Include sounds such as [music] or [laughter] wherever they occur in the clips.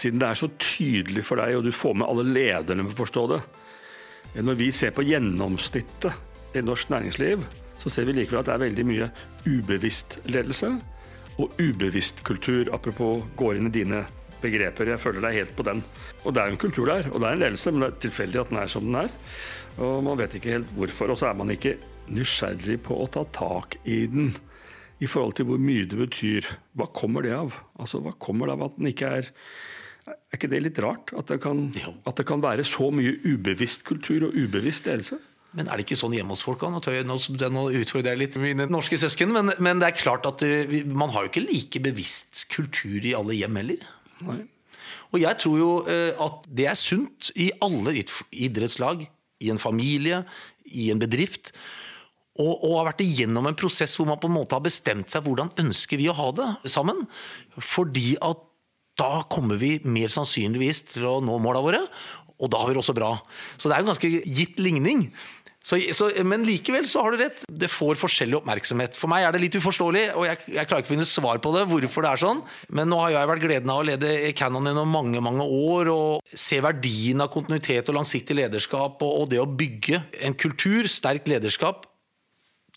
siden det er så tydelig for deg, og du får med alle lederne for å forstå det Når vi ser på gjennomsnittet i norsk næringsliv, så ser vi likevel at det er veldig mye ubevisst ledelse og ubevisst kultur. Apropos går inn i dine begreper. Jeg føler deg helt på den. Og det er jo en kultur der, og det er en ledelse, men det er tilfeldig at den er som den er. Og man vet ikke helt hvorfor. Og så er man ikke nysgjerrig på å ta tak i den i forhold til hvor mye det betyr. Hva kommer det av? Altså, Hva kommer det av at den ikke er Er ikke det litt rart? At det kan, at det kan være så mye ubevisst kultur og ubevisst ledelse? Men er det ikke sånn hjemme hos folk? Nå, nå utfordrer jeg litt mine norske søsken, men, men, det er klart at uh, man har jo ikke like bevisst kultur i alle hjem heller. Nei. Og jeg tror jo uh, at det er sunt i alle idrettslag, i en familie, i en bedrift. Og, og, har vært igjennom en prosess hvor man på en måte har bestemt seg hvordan ønsker vi å ha det sammen. Fordi at da kommer vi mer sannsynligvis til å nå måla våre, og da har vi det også bra. Så det er en ganske gitt ligning. Så, så, men likevel så har du rett. Det får forskjellig oppmerksomhet. For meg er det litt uforståelig, og jeg, jeg klarer ikke å finne svar på det, hvorfor det er sånn. Men nå har jeg vært gleden av å lede Cannon gjennom mange mange år og se verdien av kontinuitet og langsiktig lederskap og, og det å bygge en kultur, sterkt lederskap,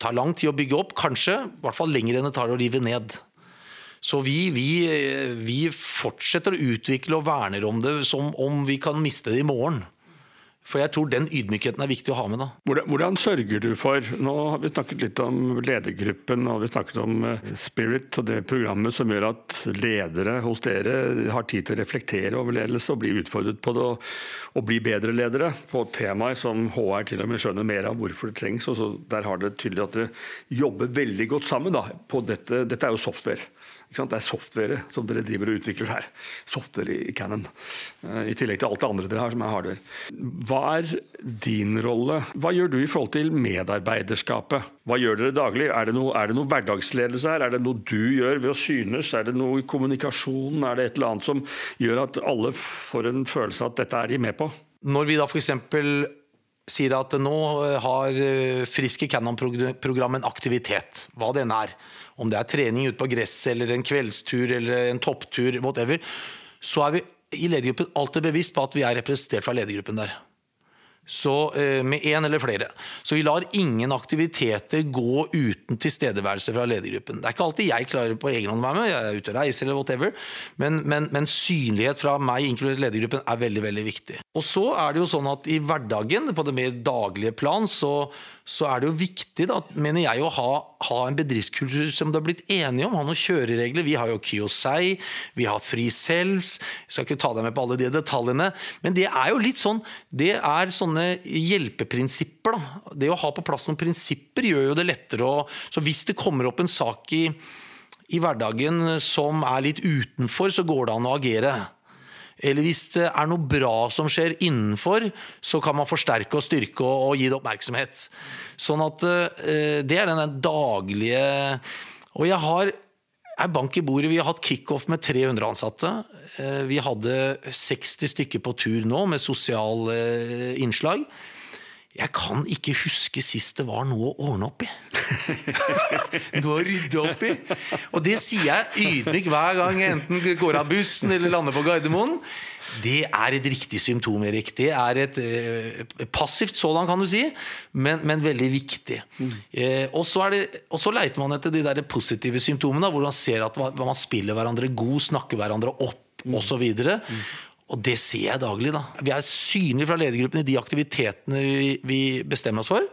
tar lang tid å bygge opp. Kanskje, i hvert fall lenger enn det tar å rive ned. Så vi, vi, vi fortsetter å utvikle og verner om det som om vi kan miste det i morgen. For jeg tror den ydmykheten er viktig å ha med. da. Hvordan, hvordan, sørger du for Nå har vi snakket litt om ledergruppen og vi snakket om eh, Spirit og det programmet som gjør at ledere hos dere har tid til å reflektere over ledelse og bli utfordret på det og, og bli bedre ledere på temaer som HR til og med skjønner mer av hvorfor det trengs. og Der har det tydelig at dere jobber veldig godt sammen da, på dette. Dette er jo software. Det er software som dere driver og utvikler her. Software i Cannon. Eh, I tillegg til alt det andre dere har som er hardware. Hva er din rolle? Hva gjør du i forhold til medarbeiderskapet? Hva gjør dere daglig? Er det, noe, er det noe hverdagsledelse her? Er det noe du gjør ved å synes? Er det noe i kommunikasjonen? Er det et eller annet som gjør at alle får en følelse av at dette er de med på? Når vi da f.eks sier at nå har eh, Friske Cannon-program en aktivitet, hva det enn er, om det er trening ute på gresset eller en kveldstur eller en topptur, whatever, så er vi i ledergruppen alltid bevisst på at vi er representert fra ledergruppen der. Så, eh, med én eller flere. Så vi lar ingen aktiviteter gå uten tilstedeværelse fra ledergruppen. Det er ikke alltid jeg klarer på egen hånd å være med, jeg er ute og reiser eller whatever, men, men, men, synlighet fra meg, inkludert ledergruppen, er veldig veldig viktig. Og så er det jo sånn at i hverdagen, på det mer daglige plan, så, så er det jo viktig, da, mener jeg, å ha, ha, en bedriftskultur som du har blitt enige om. Ha noen kjøreregler. Vi har jo Kyosei, vi har Free Selves. Jeg skal ikke ta deg med på alle de detaljene. Men det er jo litt sånn Det er sånne hjelpeprinsipper. da. Det å ha på plass noen prinsipper gjør jo det lettere å Så hvis det kommer opp en sak i, i hverdagen som er litt utenfor, så går det an å agere. Eller hvis det er noe bra som skjer innenfor, så kan man forsterke og styrke og, og gi det oppmerksomhet. Sånn at uh, det er den daglige Og jeg har er bank i bordet. Vi har hatt kickoff med 300 ansatte. Uh, vi hadde 60 stykker på tur nå med sosiale uh, innslag. Jeg kan ikke huske sist det var noe å ordne opp i. [laughs] noe å rydde opp i. Og det sier jeg ydmyk hver gang jeg enten går av bussen eller lander på Gardermoen. Det er et riktig symptom, Erik. Det er et eh, passivt sådan, kan du si, men, men veldig viktig. Mm. Eh, og, så det, og, så leiter man etter de der positive symptomene, hvor man ser at man, man spiller hverandre god, snakker hverandre opp mm. osv. Mm. Og det ser jeg daglig. da. Vi er synlige fra ledergruppen i de aktivitetene vi, bestemmer oss for.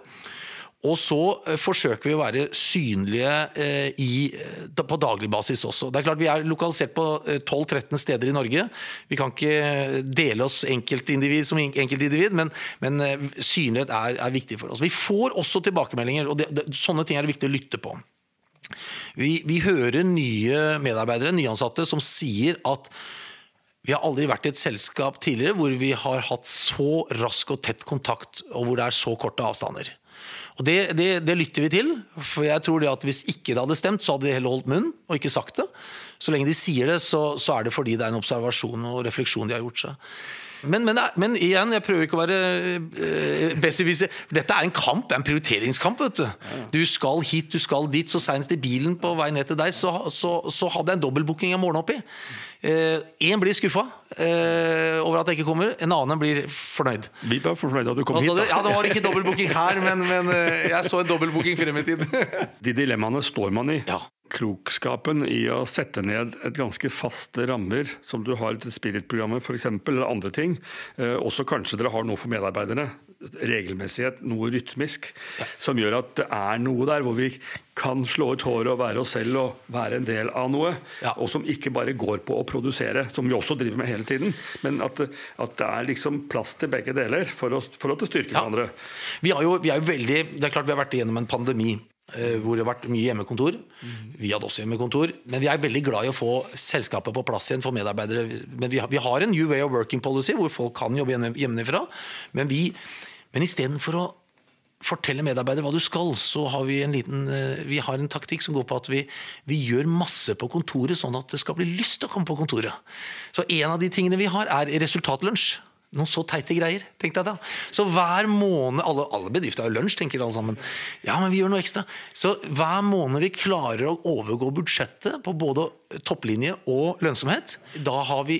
Og så eh, forsøker vi å være synlige eh, i, eh, på daglig basis også. Det er klart Vi er lokalisert på 12-13 steder i Norge. Vi kan ikke dele oss enkeltindivid som enkeltindivid, men, men synlighet er, er, viktig for oss. Vi får også tilbakemeldinger, og det, det, sånne ting er det viktig å lytte på. Vi, vi hører nye medarbeidere, nyansatte, som sier at vi har aldri vært i et selskap tidligere hvor vi har hatt så rask og tett kontakt, og hvor det er så korte avstander. Og det, det, det, lytter vi til, for jeg tror det at hvis ikke det hadde stemt, så hadde de heller holdt munn og ikke sagt det. Så lenge de sier det, så, så er det fordi det er en observasjon og refleksjon de har gjort seg. Men, men, men, igjen, jeg prøver ikke å være besserwisser. Dette er en kamp, en prioriteringskamp. vet Du Du skal hit, du skal dit. Så Senest i bilen på vei ned til deg så, så, så hadde jeg en dobbeltbooking jeg morgenen oppi. Én blir skuffa over at jeg ikke kommer, en annen blir fornøyd. Vi ble fornøyd at du kom Altså, hit. Da. ja, det var ikke dobbeltbooking her, men, men eh, jeg så en dobbeltbooking frem i tid. [laughs] De dilemmaene står man i. Ja. Klokskapen i å sette ned et ganske faste rammer, som du har til Spirit-programmet f.eks., eller andre ting. Eh, også kanskje dere har noe for medarbeiderne. Regelmessighet, noe rytmisk, som gjør at det er noe der hvor vi kan slå ut håret og være oss selv og være en del av noe. Ja. Og som ikke bare går på å produsere, som vi også driver med hele tiden. Men at, at det er liksom plass til begge deler for å, for å styrke Ja. hverandre. Vi, har jo, vi er jo veldig, det er klart vi har vært igjennom en pandemi eh, hvor det har vært mye hjemmekontor. Vi hadde også hjemmekontor. Men vi er veldig glad i å få selskapet på plass igjen for medarbeidere. Men vi har, vi har en new way of working policy hvor folk kan jobbe hjemme- hjemmefra. Men, vi, men istedenfor å fortelle medarbeidere hva du skal, så har vi en liten eh, Vi har en taktikk som går på at vi, vi gjør masse på kontoret, sånn at det skal bli lyst til å komme på kontoret. Så en av de tingene vi har, er resultatlunsj. Noen så teite greier, tenkte jeg da. Så hver måned Alle, alle bedrifter har lunsj, tenker alle sammen. Ja, men vi gjør noe ekstra. Så hver måned vi klarer å overgå budsjettet på både topplinje og lønnsomhet, da har vi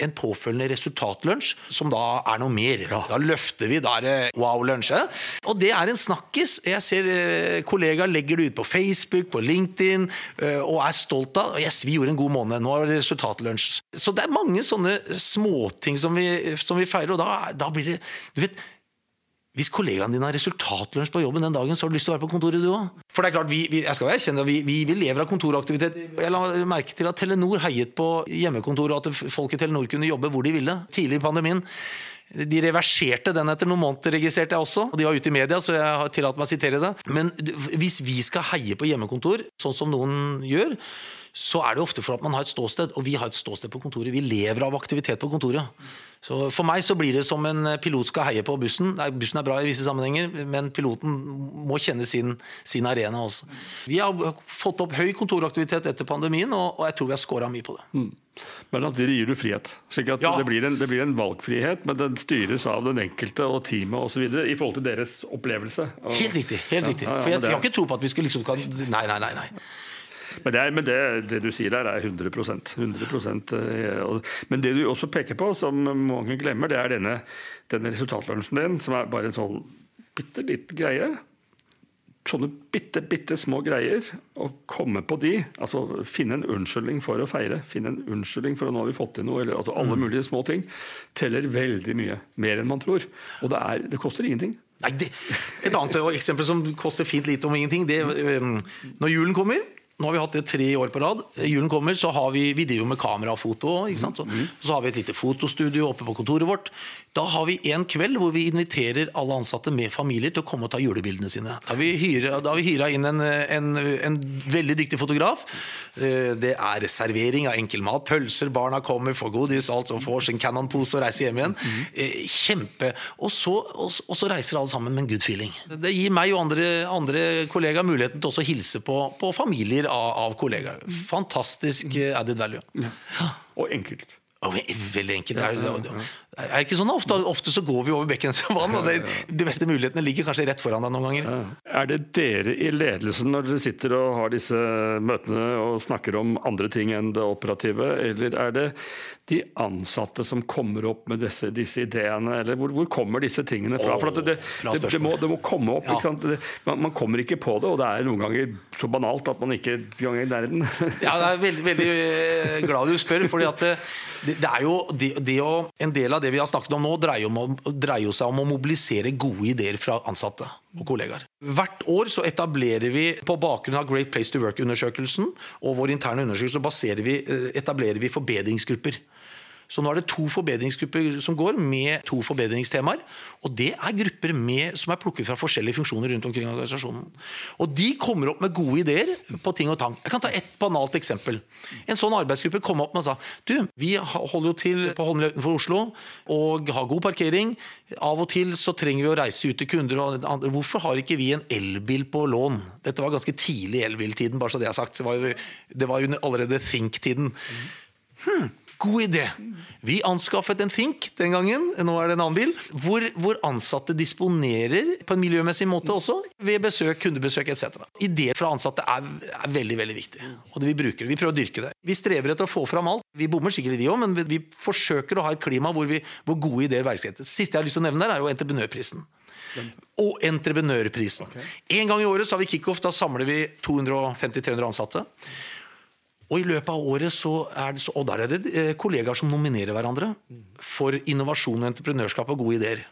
en påfølgende resultatlunsj, som da er noe mer. Da løfter vi, da er det wow-lunsj. eh? Og det er en snakkis. Jeg ser eh, kollegaer legger det ut på Facebook, på LinkedIn, eh, og er stolt av Yes, vi gjorde en god måned, nå er det resultatlunsj. Så det er mange sånne småting som vi, som vi feirer, og da, da blir det Du vet, hvis kollegaene dine har resultatlunsj på jobben den dagen, så har du lyst til å være på kontoret, du òg. For det er klart, vi, vi, jeg skal erkjenne vi, vi, vi lever av kontoraktivitet. Jeg la merke til at Telenor heiet på hjemmekontoret, og at folk i Telenor kunne jobbe hvor de ville. Tidlig i pandemien. De reverserte den etter noen måneder, registrerte jeg også. Og de var ute i media, så jeg har tillatt meg å sitere det. Men hvis vi skal heie på hjemmekontor, sånn som noen gjør, så er det ofte for at man har et ståsted, og vi har et ståsted på kontoret. Vi lever av aktivitet på kontoret. Så For meg så blir det som en pilot skal heie på bussen. Bussen er bra i visse sammenhenger, men piloten må kjenne sin, sin arena også. Vi har fått opp høy kontoraktivitet etter pandemien, og, og jeg tror vi har scora mye på det. Men samtidig gir du frihet. slik at Ja. det, blir en, det blir en valgfrihet, men den styres av den enkelte og teamet osv. i forhold til deres opplevelse. Og, Helt riktig. helt Ja, riktig. ja, For jeg, jeg har ikke tro på at vi skal liksom kan Nei, nei, nei. nei. Men, det, er, men det, det du sier der, er 100% 100 eh, Men det du også peker på, som mange glemmer, det er denne, denne resultatlunsjen din, som er bare en sånn bitte liten greie. Sånne bitte, bitte små greier. Å komme på de. altså Finne en unnskyldning for å feire. Finne en unnskyldning for at nå har vi fått til noe. eller altså Alle mulige små ting. Teller veldig mye. Mer enn man tror. Og det, er, det koster ingenting. Nei, det, et annet eksempel som koster fint lite om ingenting, det Når julen kommer nå har vi hatt det tre år på rad. Julen kommer, så har vi Vi driver med kamera og foto. Sant? Og så har vi et lite fotostudio oppe på kontoret vårt. Da har vi en kveld hvor vi inviterer alle ansatte med familier til å komme og ta julebildene sine. Da har vi hyra, da har vi hyra inn en, en, en veldig dyktig fotograf. Eh, Det er servering av enkel mat. Pølser, barna kommer, får godis, alt og får sin Cannon-pose og reiser hjem igjen. Eh, Kjempe. Og så, og, og så reiser alle sammen med en good feeling. Det gir meg og andre, andre kollegaer muligheten til også å hilse på, på familier av, av kollegaer. Fantastisk eh, added value. Ja. Og enkelt. Og veldig enkelt. Er det, ikke sånn ofte, ofte så går vi over bekkens vann, og det, de beste mulighetene ligger kanskje rett foran deg noen ganger. Er det dere i ledelsen når dere sitter og har disse møtene og snakker om andre ting enn det operative, eller er det de ansatte som kommer opp med disse, disse ideene, eller hvor, hvor kommer disse tingene fra? For at det, det, det, må, det må komme opp. Ja. Man, man kommer ikke på det, og det er noen ganger så banalt at man ikke engang er i nærheten. [laughs] Ja, jeg er veldig, veldig eh, glad du spør, fordi det, det, er jo det, det å, En del av det vi har snakket om nå, dreier, om, dreier seg om å mobilisere gode ideer fra ansatte og kollegaer. Hvert år så etablerer vi, på bakgrunn av Great Place to Work-undersøkelsen og vår interne undersøkelse, så eh, etablerer vi forbedringsgrupper. Så nå er det to forbedringsgrupper som går, med to forbedringstemaer. Og det er grupper med, som er plukket fra forskjellige funksjoner rundt omkring organisasjonen. Og de kommer opp med gode ideer på ting og tang. Jeg kan ta et banalt eksempel. En sånn arbeidsgruppe kom opp med og sa du, vi holder jo til på Holmlia utenfor Oslo og har god parkering. Av og til så trenger vi å reise ut til kunder. og andre. Hvorfor har ikke vi en elbil på lån? Dette var ganske tidlig i elbiltiden, bare så det er sagt. Det var jo, det var jo allerede Think-tiden. Hmm. God idé! Vi anskaffet en Think den gangen, nå er det en annen bil, hvor, hvor ansatte disponerer på en miljømessig måte også, ved besøk, kundebesøk etc. Ideer fra ansatte er, er veldig veldig viktig, og det vi bruker det. Vi prøver å dyrke det. Vi strever etter å få fram alt. Vi bommer sikkert i de òg, men vi, vi, forsøker å ha et klima hvor, vi, hvor gode ideer verdsettes. Siste jeg har lyst til å nevne der, er jo entreprenørprisen. Og entreprenørprisen. Okay. En gang i året så har vi kickoff. Da samler vi 250-300 ansatte. Og i løpet av året så er det så, og der er det eh, kollegaer som nominerer hverandre for innovasjon entreprenørskap og gode ideer.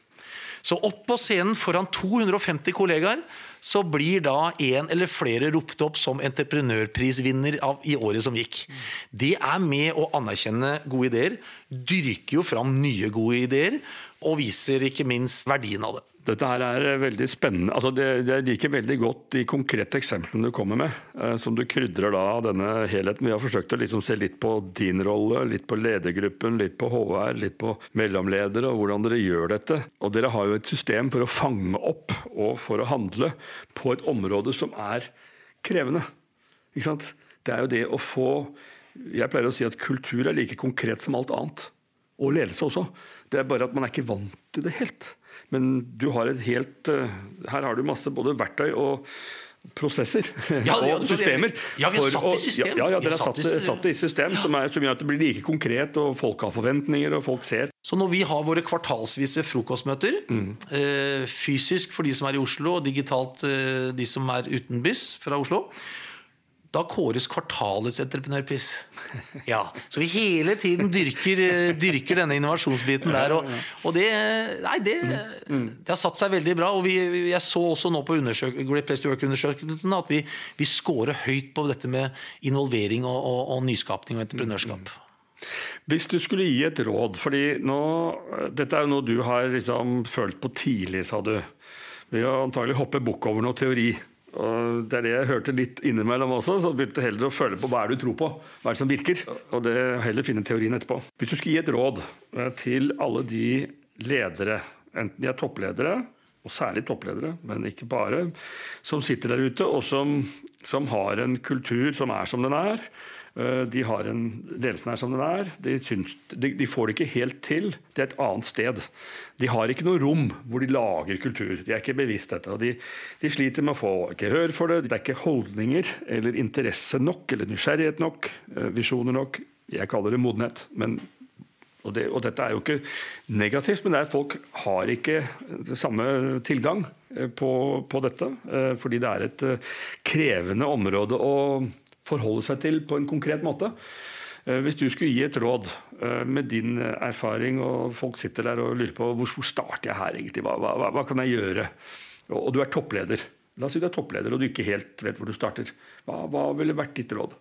Så opp på scenen foran 250 kollegaer så blir da en eller flere ropt opp som entreprenørprisvinner av, i året som gikk. Det er med å anerkjenne gode ideer, dyrker jo fram nye gode ideer, og viser ikke minst verdien av det. Dette her er eh, veldig spennende. Altså det, det liker veldig godt de konkrete eksemplene du kommer med, eh, som du krydrer da denne helheten. Vi har forsøkt å liksom se litt på din rolle, litt på ledergruppen, litt på HR, litt på mellomledere og hvordan dere gjør dette. Og dere har jo et system for å fange opp og for å handle på et område som er krevende. Ikke sant? Det er jo det å få Jeg pleier å si at kultur er like konkret som alt annet. Og ledelse også. Det er bare at man er ikke vant til det helt. Men du har et helt eh, Her har du masse både verktøy og prosesser [laughs] ja, og systemer. Ja, vi har satt det i system. Ja, ja, dere har satt, satt, det i system som, er, som gjør at det blir like konkret, og folk har forventninger, og folk ser. Så når vi har våre kvartalsvise frokostmøter, mm. eh, fysisk for de som er i Oslo, og digitalt eh, de som er utenbys fra Oslo, da kåres kvartalets entreprenørpris. Ja, Så vi hele tiden dyrker, eh, dyrker denne innovasjonsbiten der. Og, og det, nei, det, det, har satt seg veldig bra. og vi, Jeg så også nå på Great Place to Work-undersøkelsen at vi, vi scorer høyt på dette med involvering og, og, og nyskapning og entreprenørskap. Hvis du skulle gi et råd, fordi nå, dette er jo noe du har liksom følt på tidlig, sa du. Vi har antagelig hoppet bukk over noe teori. Og Det er det jeg hørte litt innimellom også. Så begynte jeg heller å føle på hva er det du tror på. Hva er det som virker? Og det heller finne teorien etterpå. Hvis du skulle gi et råd eh, til alle de ledere, enten de er toppledere, og særlig toppledere, men ikke bare, som sitter der ute og som, som har en kultur som er som den er, de har en ledelsen er som den er. De, syns, de, de, får det ikke helt til. Det er et annet sted. De har ikke noe rom hvor de lager kultur. De er ikke bevisst dette. og de, de, sliter med å få gehør for det. Det er ikke holdninger eller interesse nok eller nysgjerrighet nok, eh, visjoner nok. Jeg kaller det modenhet. men og, det, og, dette er jo ikke negativt, men det er at folk har ikke samme tilgang eh, på, på dette. Fordi det er et krevende område å forholde seg til på en konkret måte. Eh, hvis du skulle gi et råd eh, med din erfaring, og folk sitter der og lurer på hvor, hvor starter jeg her egentlig, hva, hva, hva, kan jeg gjøre? Og du er toppleder. La oss si du er toppleder og du ikke helt vet hvor du starter. Hva, hva ville vært ditt råd?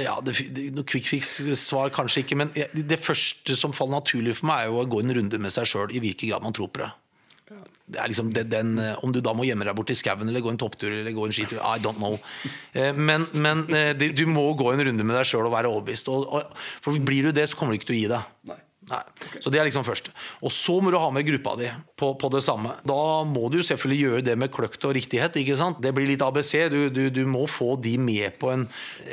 Ja, det, Noe quick fix-svar kanskje ikke, men det første som faller naturlig for meg, er jo å gå en runde med seg sjøl i hvilken grad man tror på det. Det er liksom den, den, eh, om du da må gjemme deg bort i skauen eller gå en topptur eller gå en skitur, I don't know. Eh, men, men eh, du må gå en runde med deg sjøl og være overbevist. For blir du det, så kommer du ikke til å gi deg. Nei. Nei. Okay. Så det er liksom først. Og så må du ha med gruppa di på, på, det samme. Da må du selvfølgelig gjøre det med kløkt og riktighet. ikke sant? Det blir litt ABC. Du, du, du må få de med på en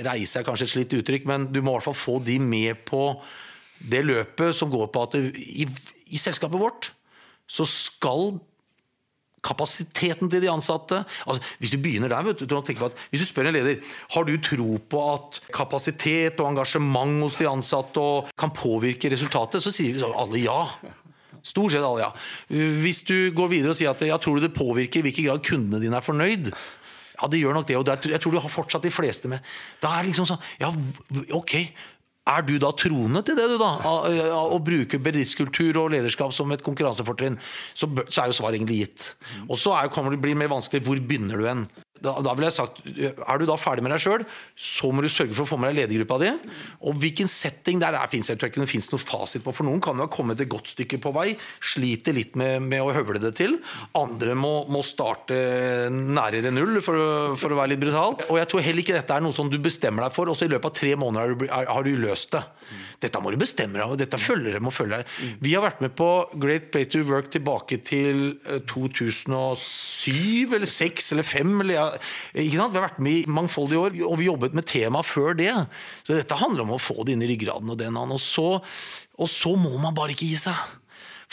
reise, er kanskje et slitt uttrykk, men du må i hvert fall få de med på det løpet som går på at det, i, i selskapet vårt så skal kapasiteten til de ansatte altså, Hvis du begynner der, vet du, du at, hvis du spør en leder har du tro på at kapasitet og engasjement hos de ansatte kan påvirke resultatet, så sier alle ja. Stort sett alle ja. Hvis du går videre og sier at ja, tror du det påvirker i hvilken grad kundene dine er fornøyd, ja, det gjør nok det. og Jeg tror du har fortsatt de fleste med. Da er det liksom sånn Ja, ok. Er du da troende til det, du da? Å bruke bedriftskultur og lederskap som et konkurransefortrinn, så, er jo svaret egentlig gitt. Og så kommer det bli mer vanskelig hvor begynner du hen? Da, da vil jeg sagt, Er du da ferdig med deg sjøl, så må du sørge for å få med deg ledergruppa di. Og hvilken setting der er, fins det ikke noe fasit på. For noen kan jo ha kommet et godt stykke på vei, sliter litt med, med å høvle det til. Andre må, må starte nærere null, for for å, være litt brutal. Og jeg tror heller ikke dette er noe som du bestemmer deg for, og så i løpet av tre måneder har du, har du løst det. Dette må du bestemme deg for, dette følger dem og følger deg. Vi har vært med på Great Play to Work tilbake til 2007 eh, eller 2006 eller 2005. Eller? Vi har vært med i mangfoldige år, og vi jobbet med tema før det. Så dette handler om å få det inn i ryggraden og den og så, og så må man bare ikke gi seg.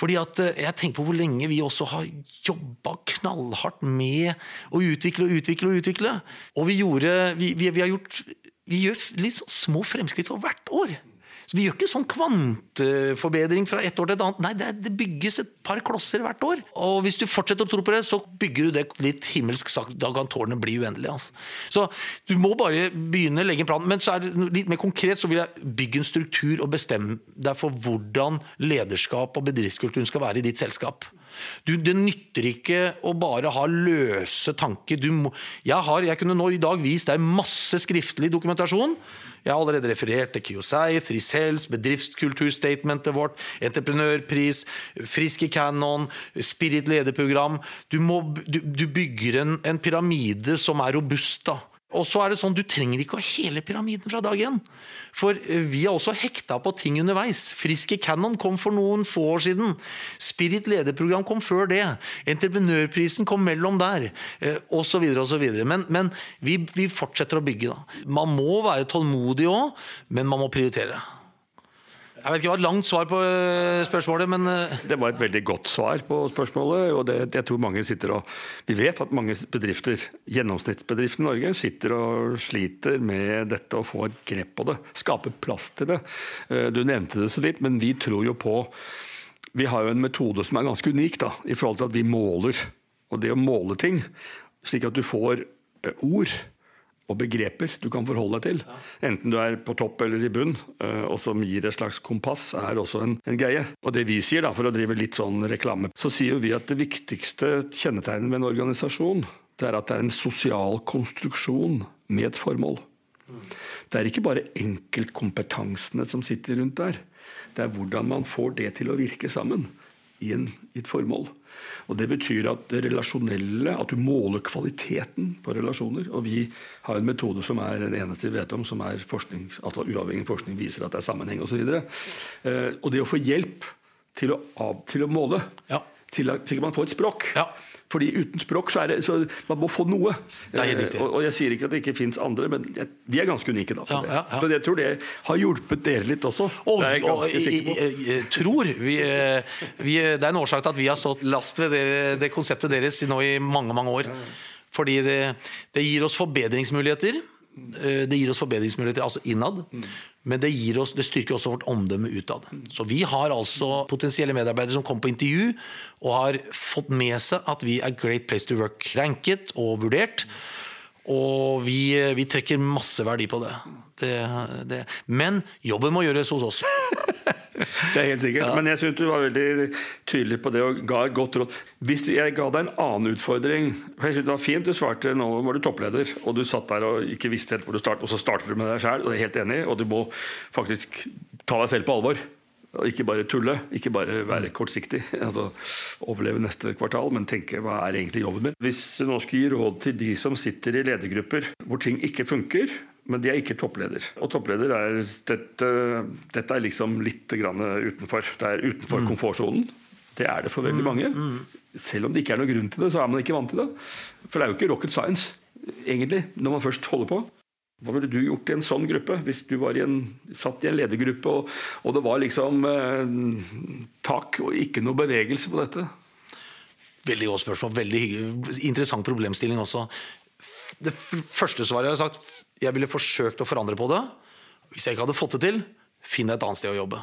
Fordi at eh, Jeg tenker på hvor lenge vi også har jobba knallhardt med å utvikle og utvikle og utvikle. Og vi, gjorde, vi, vi, vi har gjort vi gjør litt sånn små fremskritt for hvert år. Så Vi gjør ikke sånn kvanteforbedring fra et år til et annet. Nei, det, det, bygges et par klosser hvert år. Og hvis du fortsetter å tro på det, så bygger du det litt himmelsk sagt. Da kan tårnet bli uendelig. Altså. Så du må bare begynne å legge en plan. Men så er det litt mer konkret så vil jeg bygge en struktur og bestemme deg for hvordan lederskap og bedriftskulturen skal være i ditt selskap. Du, det nytter ikke å bare ha løse tanker. Må, jeg, har, jeg kunne nå i dag vist deg masse skriftlig dokumentasjon. Jeg har allerede referert til Kyosei, Frisels, bedriftskulturstatementet vårt, entreprenørpris, Friske Cannon, Spirit lederprogram. Du, du, du bygger en, en pyramide som er robust. da. Og så er det sånn, Du trenger ikke å hele pyramiden fra dag én. For eh, vi har også hekta på ting underveis. Friske Cannon kom for noen få år siden. Spirit lederprogram kom før det. Entreprenørprisen kom mellom der. Osv. Eh, osv. Men, men vi, vi fortsetter å bygge. da. Man må være tålmodig òg, men man må prioritere. Jeg vet ikke, Det var et langt svar på eh, spørsmålet, men eh, Det var et veldig godt svar på spørsmålet. og det, jeg tror mange sitter og, Vi vet at mange bedrifter, gjennomsnittsbedriften i Norge sitter og sliter med dette å få et grep på det. Skape plass til det. Eh, du nevnte det så vidt, men vi tror jo på Vi har jo en metode som er ganske unik da, i forhold til at vi måler. Og det å måle ting, slik at du får ord og begreper du kan forholde deg til. Enten du er på topp eller i bunn, eh, og som gir et slags kompass, er også en, en greie. Og det vi sier, da, for å drive litt sånn reklame, så sier vi at det viktigste kjennetegnet med en organisasjon, det er at det er en sosial konstruksjon med et formål. Det er ikke bare enkeltkompetansene som sitter rundt der. Det er hvordan man får det til å virke sammen i, en, i et formål. Og Det betyr at det relasjonelle, at du måler kvaliteten på relasjoner. Og vi har en metode som er den eneste vi vet om, som er forskning, altså uavhengig forskning viser at det er sammenheng osv. Og, så eh, og det å få hjelp til å, av, til å måle, ja. til, til man får et språk ja. Fordi uten språk så er det så Man må få noe. Det er helt Og, og, jeg sier ikke at det ikke fins andre, men de er ganske unike. da. Ja, ja, ja. Men jeg tror det har hjulpet dere litt også. Og, det er jeg ganske sikker på. Jeg, jeg, tror vi, eh, vi, Det er en årsak til at vi har stått last ved det, det konseptet deres nå i mange, mange år. Fordi det, det gir oss forbedringsmuligheter. Eh, det gir oss forbedringsmuligheter altså innad, men det, oss, det, styrker også vårt omdømme utad. Så vi har altså potensielle medarbeidere som kommer på intervju og har fått med seg at vi er Great Place to Work ranket og vurdert. Og vi, vi trekker masse verdi på det. det, det. Men jobben må gjøres hos oss. [laughs] [laughs] Det er helt sikkert. Ja. Men jeg syns du var veldig tydelig på det og ga et godt råd. Hvis jeg ga deg en annen utfordring for jeg synes Det var fint du svarte nå var du toppleder, og du satt der og ikke visste helt hvor du startet, og så starter du med deg sjøl, og jeg er helt enig, og du må faktisk ta deg selv på alvor. Og ikke bare tulle, ikke bare være kortsiktig. [laughs] altså Overleve neste kvartal, men tenke hva er egentlig jobben min? Hvis du nå skulle gi råd til de som sitter i ledergrupper hvor ting ikke funker, men de er ikke toppleder. Og toppleder er dette, dette er liksom litt utenfor. Det er utenfor mm. komfortsonen. Det er det for veldig mm, mange. Mm. Selv om det ikke er noen grunn til det, så er man ikke vant til det. For det er jo ikke rocket science, egentlig, når man først holder på. Hva ville du gjort i en sånn gruppe, hvis du var i en, satt i en ledergruppe og, og det var liksom eh, tak og ikke noe bevegelse på dette? Veldig godt spørsmål. Veldig hyggelig. Interessant problemstilling også. Det første svaret jeg har sagt jeg ville forsøkt å forandre på det. Hvis jeg ikke hadde fått det til, finn et annet sted å jobbe.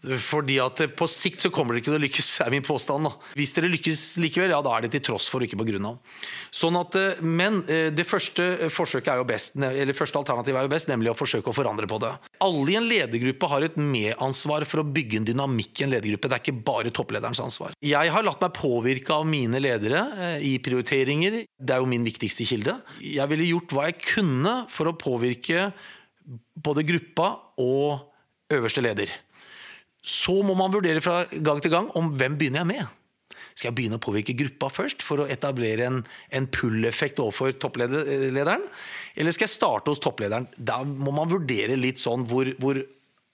Fordi at På sikt så kommer dere ikke til å lykkes, er min påstand. da. Hvis dere lykkes likevel, ja, da er det til tross for, ikke på grunn av. Sånn at, eh, men eh, det første forsøket er jo best, eller første alternativet er jo best, nemlig å forsøke å forandre på det. Alle i en ledergruppe har et medansvar for å bygge en dynamikk i en ledergruppe. Det er ikke bare topplederens ansvar. Jeg har latt meg påvirke av mine ledere eh, i prioriteringer. Det er jo min viktigste kilde. Jeg ville gjort hva jeg kunne for å påvirke både gruppa og øverste leder. Så må man vurdere fra gang til gang om hvem begynner jeg med. Skal jeg begynne å påvirke gruppa først for å etablere en, en pull-effekt overfor topplederen? Eller skal jeg starte hos topplederen? Da må man vurdere litt sånn hvor, hvor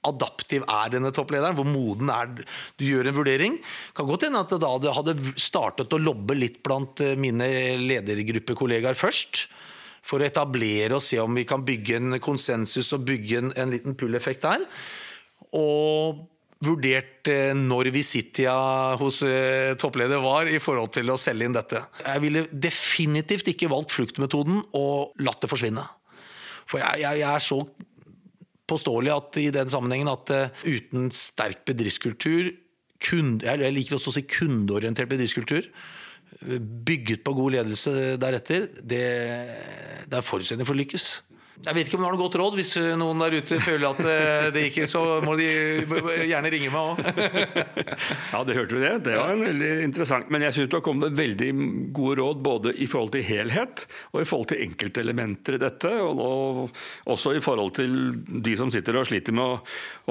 adaptiv er denne topplederen? Hvor moden er Du gjør en vurdering. Kan godt hende at det da hadde startet å lobbe litt blant eh, mine ledergruppekollegaer først. For å etablere og se om vi kan bygge en konsensus og bygge en, en liten pull-effekt der. Og vurdert eh, når visitia hos eh, toppleder var i forhold til å selge inn dette. Jeg ville definitivt ikke valgt fluktmetoden og latt det forsvinne. For jeg, jeg, jeg er så påståelig at i den sammenhengen at uh, uten sterk bedriftskultur, kunde, jeg liker også å si kundeorientert bedriftskultur, bygget på god ledelse deretter, det, det er forutsetning for å lykkes. Jeg vet ikke om du har noe godt råd. Hvis noen der ute føler at eh, det gikk, så må de gjerne ringe meg òg. [laughs] ja, det hørte vi det. Det var veldig interessant. Men jeg syns du har kommet med veldig gode råd både i forhold til helhet og i forhold til enkeltelementer i dette. Og også i forhold til de som sitter og sliter med å,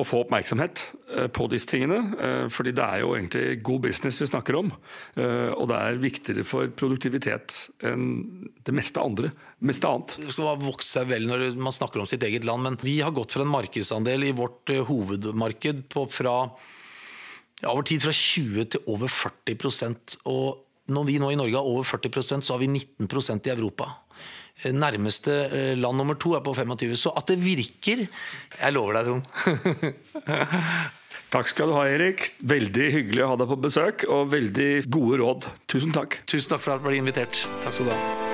å få oppmerksomhet eh, på disse tingene. Eh, fordi det er jo egentlig god business vi snakker om. Og det er viktigere for produktivitet enn det meste andre. Meste annet. Det skal ha vokst seg vel når man snakker om sitt eget land. Men vi har gått for en markedsandel i vårt eh, hovedmarked på fra ja, over tid fra 20 til over 40% Og når vi nå i Norge har over 40% så har vi 19% i Europa. Eh, nærmeste eh, land nummer to er på 25. Så at det virker Jeg lover deg, Trond. [laughs] Takk skal du ha, Erik. Veldig hyggelig å ha deg på besøk, og veldig gode råd. Tusen takk. Tusen takk for at du ble invitert. Takk skal du ha.